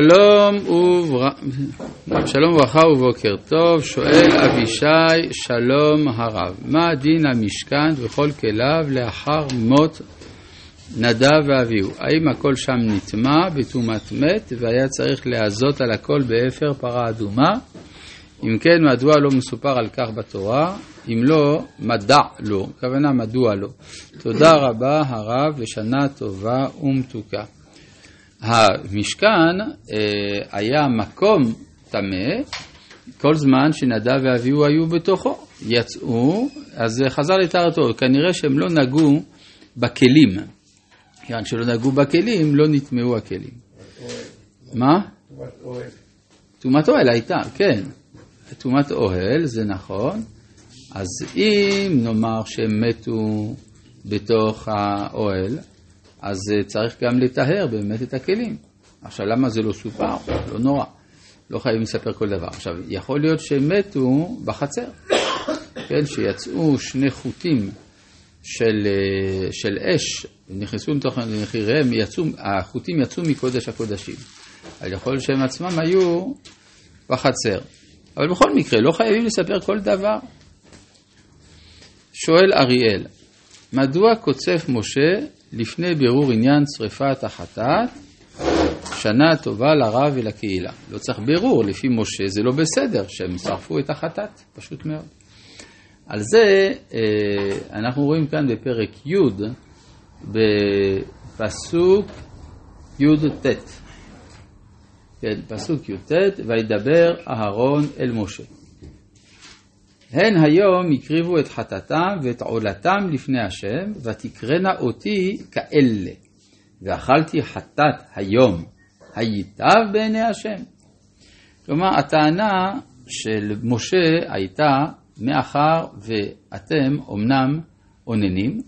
שלום, ובר... שלום וברכה ובוקר טוב, שואל אבישי, שלום הרב, מה דין המשכן וכל כליו לאחר מות נדב ואביהו? האם הכל שם נטמע בטומאת מת והיה צריך להזות על הכל באפר פרה אדומה? אם כן, מדוע לא מסופר על כך בתורה? אם לא, מדע לא, הכוונה מדוע לא. תודה רבה הרב ושנה טובה ומתוקה. המשכן אה, היה מקום טמא כל זמן שנדב ואביהו היו בתוכו. יצאו, אז חזר לטהרתו. כנראה שהם לא נגעו בכלים. כיוון שלא נגעו בכלים, לא נטמעו הכלים. מה? טומאת אוהל הייתה, כן. טומאת אוהל, זה נכון. אז אם נאמר שהם מתו בתוך האוהל, אז אה, צריך גם לטהר באמת את הכלים. עכשיו, למה זה לא סופר? לא נורא. לא חייבים לספר כל דבר. עכשיו, יכול להיות שהם מתו בחצר, כן, שיצאו שני חוטים של, אה, של אש, נכנסו לתוך נחיריהם, החוטים יצאו מקודש הקודשים. אז יכול להיות שהם עצמם היו בחצר. אבל בכל מקרה, לא חייבים לספר כל דבר. שואל אריאל, מדוע קוצף משה לפני בירור עניין שריפת החטאת, שנה טובה לרב ולקהילה. לא צריך בירור, לפי משה זה לא בסדר שהם שרפו את החטאת, פשוט מאוד. על זה אה, אנחנו רואים כאן בפרק י' בפסוק י"ט. כן, פסוק י"ט, וידבר אהרון אל משה. הן היום הקריבו את חטאתם ואת עולתם לפני השם, ותקרנה אותי כאלה. ואכלתי חטאת היום, הייטב בעיני השם. כלומר, הטענה של משה הייתה, מאחר ואתם אומנם אוננים,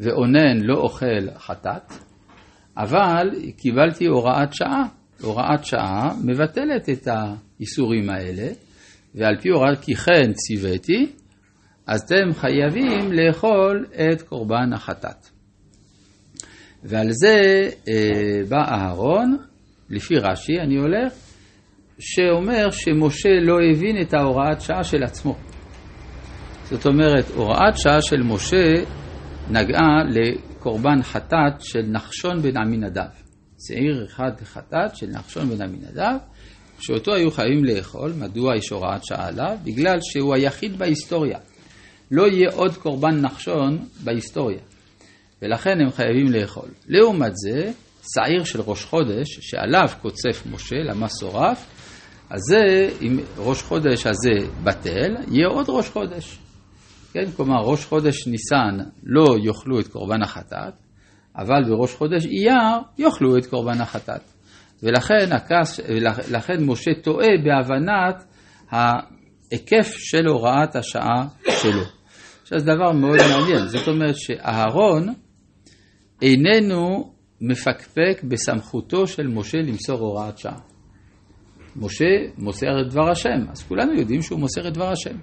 ואונן לא אוכל חטאת, אבל קיבלתי הוראת שעה. הוראת שעה מבטלת את האיסורים האלה, ועל פי הוראת כי כן ציוויתי, אז אתם חייבים לאכול את קורבן החטאת. ועל זה אה, בא אהרון, לפי רש"י אני הולך, שאומר שמשה לא הבין את ההוראת שעה של עצמו. זאת אומרת, הוראת שעה של משה נגעה לקורבן חטאת של נחשון בן עמינדב. שעיר אחד חטאת של נחשון בן עמינדב, שאותו היו חייבים לאכול, מדוע יש הוראת שעה עליו? בגלל שהוא היחיד בהיסטוריה. לא יהיה עוד קורבן נחשון בהיסטוריה, ולכן הם חייבים לאכול. לעומת זה, שעיר של ראש חודש, שעליו קוצף משה, למה שורף, אז זה, אם ראש חודש הזה בטל, יהיה עוד ראש חודש. כן, כלומר, ראש חודש ניסן לא יאכלו את קורבן החטאת, אבל בראש חודש אייר יאכלו את קורבן החטאת. ולכן, הכס, לכן משה טועה בהבנת ההיקף של הוראת השעה שלו. עכשיו זה דבר מאוד מעניין, זאת אומרת שאהרון איננו מפקפק בסמכותו של משה למסור הוראת שעה. משה מוסר את דבר השם, אז כולנו יודעים שהוא מוסר את דבר השם.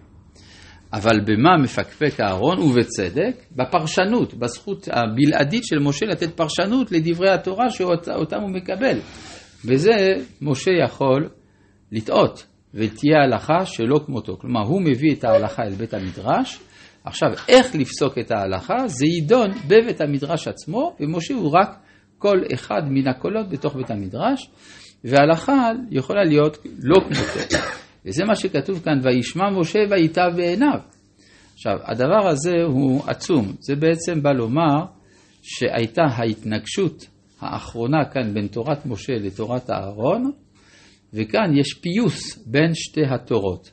אבל במה מפקפק אהרון, ובצדק? בפרשנות, בזכות הבלעדית של משה לתת פרשנות לדברי התורה שאותם הוא מקבל. בזה משה יכול לטעות, ותהיה הלכה שלא כמותו. כלומר, הוא מביא את ההלכה אל בית המדרש, עכשיו, איך לפסוק את ההלכה, זה יידון בבית המדרש עצמו, ומשה הוא רק כל אחד מן הקולות בתוך בית המדרש, וההלכה יכולה להיות לא כמותו. וזה מה שכתוב כאן, וישמע משה וייטב בעיניו. עכשיו, הדבר הזה הוא עצום. זה בעצם בא לומר שהייתה ההתנגשות האחרונה כאן בין תורת משה לתורת אהרון, וכאן יש פיוס בין שתי התורות.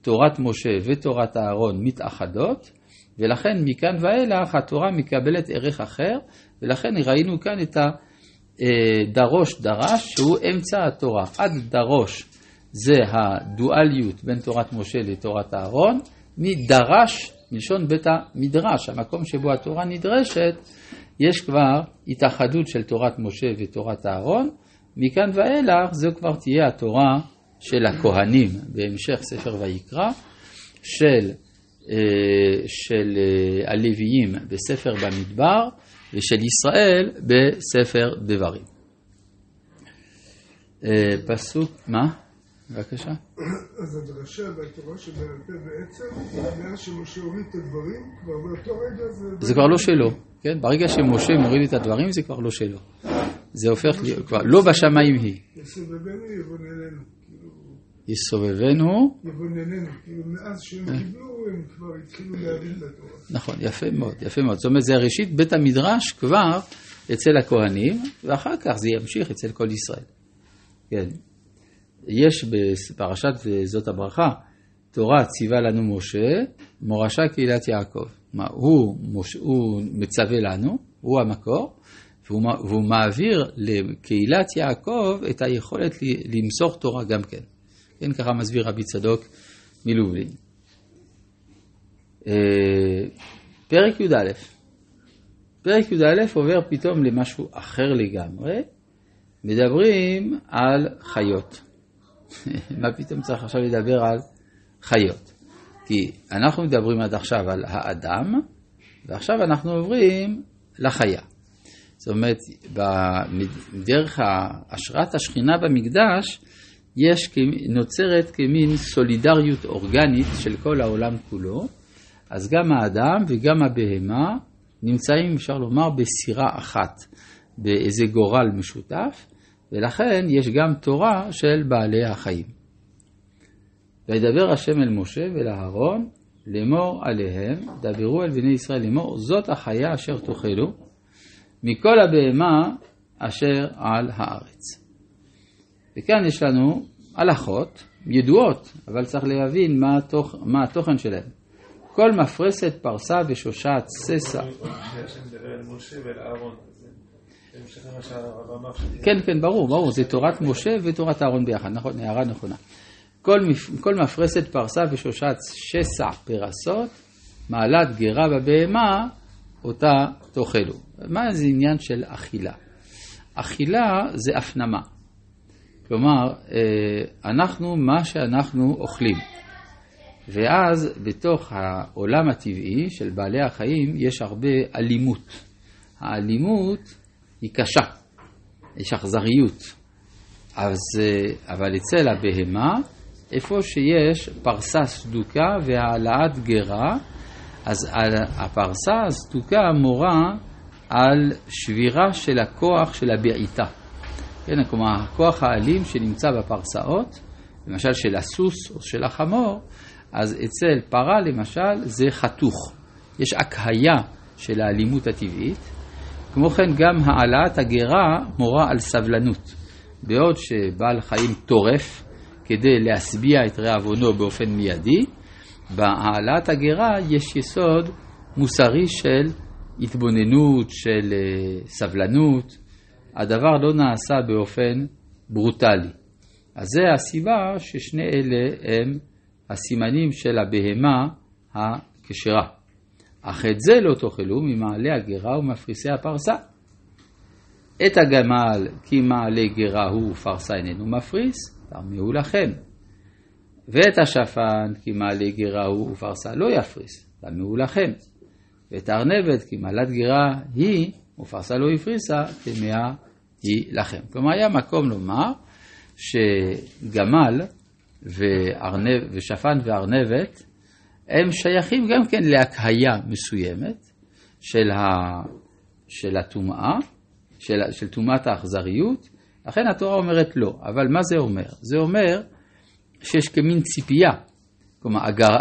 תורת משה ותורת אהרון מתאחדות, ולכן מכאן ואילך התורה מקבלת ערך אחר, ולכן ראינו כאן את הדרוש דרש, שהוא אמצע התורה. עד דרוש זה הדואליות בין תורת משה לתורת אהרון, מדרש, מלשון בית המדרש, המקום שבו התורה נדרשת, יש כבר התאחדות של תורת משה ותורת אהרון, מכאן ואילך זו כבר תהיה התורה של הכהנים בהמשך ספר ויקרא, של, אה, של אה, הלוויים בספר במדבר ושל ישראל בספר דברים. אה, פסוק, מה? בבקשה. אז הדרשה והתורה שבעל פה בעצם, מאז שמשה הוריד את הדברים, כבר באותו רגע זה... זה כבר לא שלו, כן? ברגע שמשה מוריד את הדברים זה כבר לא שלו. זה הופך להיות כבר לא בשמיים היא. יסובבנו יבונננו. כאילו, יסובבנו, יבונננו. כאילו מאז שהם קיבלו, הם כבר התחילו להבין את התורה. נכון, יפה מאוד, יפה מאוד. זאת אומרת, זה ראשית בית המדרש כבר אצל הכהנים, ואחר כך זה ימשיך אצל כל ישראל. כן. יש בפרשת זאת הברכה, תורה ציווה לנו משה, מורשה קהילת יעקב. מה, הוא, מש, הוא מצווה לנו, הוא המקור, והוא, והוא מעביר לקהילת יעקב את היכולת למסור תורה גם כן. כן, ככה מסביר רבי צדוק מלובלין. אה, פרק י"א. פרק י"א עובר פתאום למשהו אחר לגמרי. מדברים על חיות. מה פתאום צריך עכשיו לדבר על חיות? כי אנחנו מדברים עד עכשיו על האדם, ועכשיו אנחנו עוברים לחיה. זאת אומרת, דרך השראת השכינה במקדש, יש, נוצרת כמין סולידריות אורגנית של כל העולם כולו, אז גם האדם וגם הבהמה נמצאים, אפשר לומר, בסירה אחת, באיזה גורל משותף, ולכן יש גם תורה של בעלי החיים. וידבר השם אל משה ואל אהרון לאמור עליהם, דברו אל בני ישראל לאמור, זאת החיה אשר תאכלו מכל הבהמה אשר על הארץ. וכאן יש לנו הלכות ידועות, אבל צריך להבין מה, התוכ... מה התוכן שלהן. כל מפרסת, פרסה ושושת, ססה. כן, כן, ברור, ברור, זה תורת משה ותורת אהרון ביחד, נכון, הערה נכונה. כל, כל מפרסת, פרסה ושושת, שסע פרסות, מעלת גרה בבהמה, אותה תאכלו. מה זה עניין של אכילה? אכילה זה הפנמה. כלומר, אנחנו מה שאנחנו אוכלים. ואז בתוך העולם הטבעי של בעלי החיים יש הרבה אלימות. האלימות היא קשה, יש אכזריות. אז, אבל אצל הבהמה, איפה שיש פרסה סדוקה והעלאת גרה, אז הפרסה הסדוקה מורה על שבירה של הכוח של הבעיטה. כן, כלומר, הכוח האלים שנמצא בפרסאות, למשל של הסוס או של החמור, אז אצל פרה למשל זה חתוך. יש הקהייה של האלימות הטבעית. כמו כן גם העלאת הגרה מורה על סבלנות. בעוד שבעל חיים טורף כדי להשביע את רעבונו באופן מיידי, בהעלאת הגרה יש יסוד מוסרי של התבוננות, של סבלנות. הדבר לא נעשה באופן ברוטלי. אז זה הסיבה ששני אלה הם הסימנים של הבהמה הכשרה. אך את זה לא תאכלו ממעלה הגרה ומפריסי הפרסה. את הגמל כי מעלה גרה הוא ופרסה איננו מפריס, תרמאו לכם. ואת השפן כי מעלה גרה הוא ופרסה לא יפריס, תרמאו לכם. ואת הארנבת כי מעלת גרה היא ופרסה לא הפריסה, טמאה היא לכם. כלומר, היה מקום לומר שגמל וארנב, ושפן וארנבת, הם שייכים גם כן להקהיה מסוימת של, ה, של הטומאה, של, של טומאת האכזריות, לכן התורה אומרת לא. אבל מה זה אומר? זה אומר שיש כמין ציפייה. כלומר,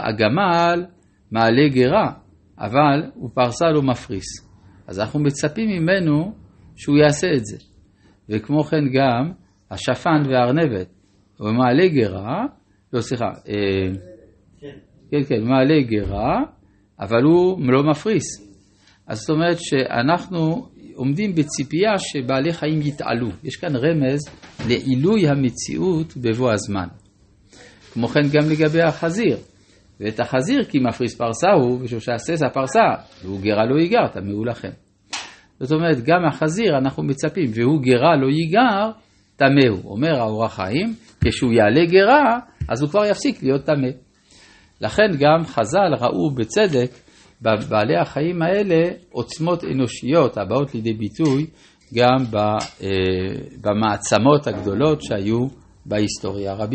הגמל מעלה גרה, אבל הוא פרסה לא מפריס. אז אנחנו מצפים ממנו שהוא יעשה את זה. וכמו כן גם השפן והארנבת, הוא מעלה גרה, לא סליחה, אה, כן, כן, מעלה גרה, אבל הוא לא מפריס. אז זאת אומרת שאנחנו עומדים בציפייה שבעלי חיים יתעלו. יש כאן רמז לעילוי המציאות בבוא הזמן. כמו כן גם לגבי החזיר. ואת החזיר כי מפריס פרסה הוא, ושושעסס הפרסה, והוא גרה לא ייגר, תמהו לכם. זאת אומרת, גם החזיר אנחנו מצפים, והוא גרה לא ייגר, טמאו. אומר האור החיים, כשהוא יעלה גרה, אז הוא כבר יפסיק להיות טמא. לכן גם חז"ל ראו בצדק בבעלי החיים האלה עוצמות אנושיות הבאות לידי ביטוי גם אה, במעצמות הגדולות שהיו בהיסטוריה.